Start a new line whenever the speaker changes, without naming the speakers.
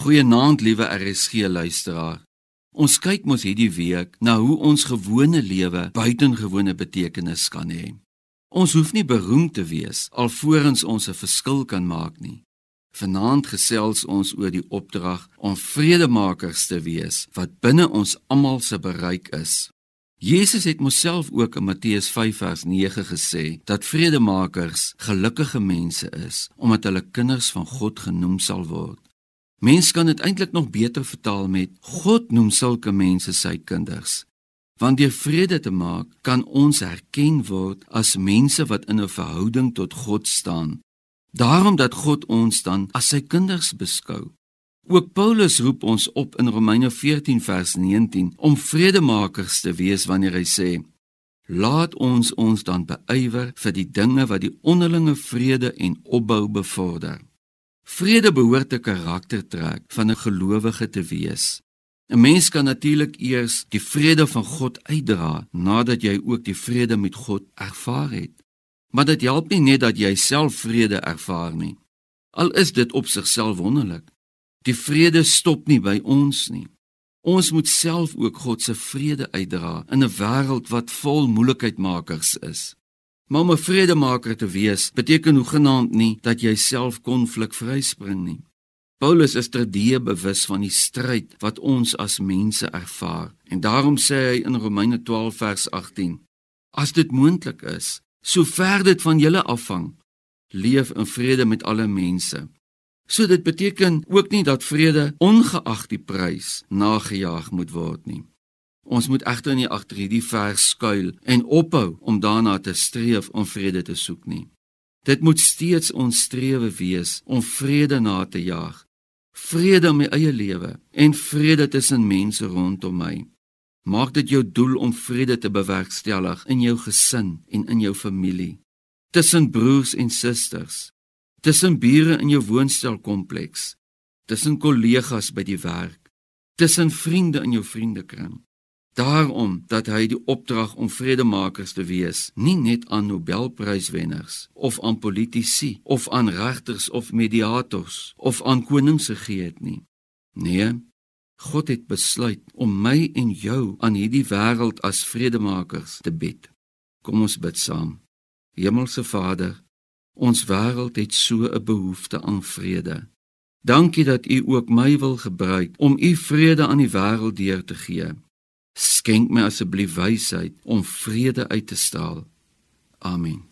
Goeienaand, liewe RSG luisteraar. Ons kyk mos hierdie week na hoe ons gewone lewe buitengewone betekenis kan hê. Ons hoef nie beroemd te wees alvorens ons 'n verskil kan maak nie. Vanaand gesels ons oor die opdrag om vredemakers te wees wat binne ons almal se bereik is. Jesus het homself ook in Matteus 5 vers 9 gesê dat vredemakers gelukkige mense is omdat hulle kinders van God genoem sal word. Mens kan dit eintlik nog beter vertaal met God noem sulke mense sy kinders. Want deur vrede te maak, kan ons herken word as mense wat in 'n verhouding tot God staan. Daarom dat God ons dan as sy kinders beskou. Ook Paulus roep ons op in Romeine 14 vers 19 om vredemakers te wees wanneer hy sê: Laat ons ons dan beywer vir die dinge wat die onderlinge vrede en opbou bevorder. Vrede behoort 'n karaktertrek van 'n gelowige te wees. 'n Mens kan natuurlik eers die vrede van God uitdra nadat jy ook die vrede met God ervaar het. Maar dit help nie net dat jy self vrede ervaar nie. Al is dit op sigself wonderlik. Die vrede stop nie by ons nie. Ons moet self ook God se vrede uitdra in 'n wêreld wat vol moeilikheidmakers is. Maar om 'n vredemaker te wees beteken hoegenaamd nie dat jy self konflik vryspring nie. Paulus is terdee bewus van die stryd wat ons as mense ervaar en daarom sê hy in Romeine 12 vers 18: As dit moontlik is, sover dit van julle afhang, leef in vrede met alle mense. So dit beteken ook nie dat vrede ongeag die prys nagejaag moet word nie. Ons moet egter nie agter hierdie vers skuil en ophou om daarna te streef om vrede te soek nie. Dit moet steeds ons strewe wees om vrede na te jaag. Vrede in my eie lewe en vrede tussen mense rondom my. Maak dit jou doel om vrede te bewerkstellig in jou gesin en in jou familie, tussen broers en susters, tussen bure in jou woonstelkompleks, tussen kollegas by die werk, tussen vriende in jou vriendekring. Daarom dat hy die opdrag om vredemakers te wees, nie net aan Nobelpryswenners of aan politici of aan regters of mediators of aan konings gegee het nie. Nee, God het besluit om my en jou aan hierdie wêreld as vredemakers te bid. Kom ons bid saam. Hemelse Vader, ons wêreld het so 'n behoefte aan vrede. Dankie dat U ook my wil gebruik om U vrede aan die wêreld deur te gee. Skenk my asseblief wysheid om vrede uit te straal. Amen.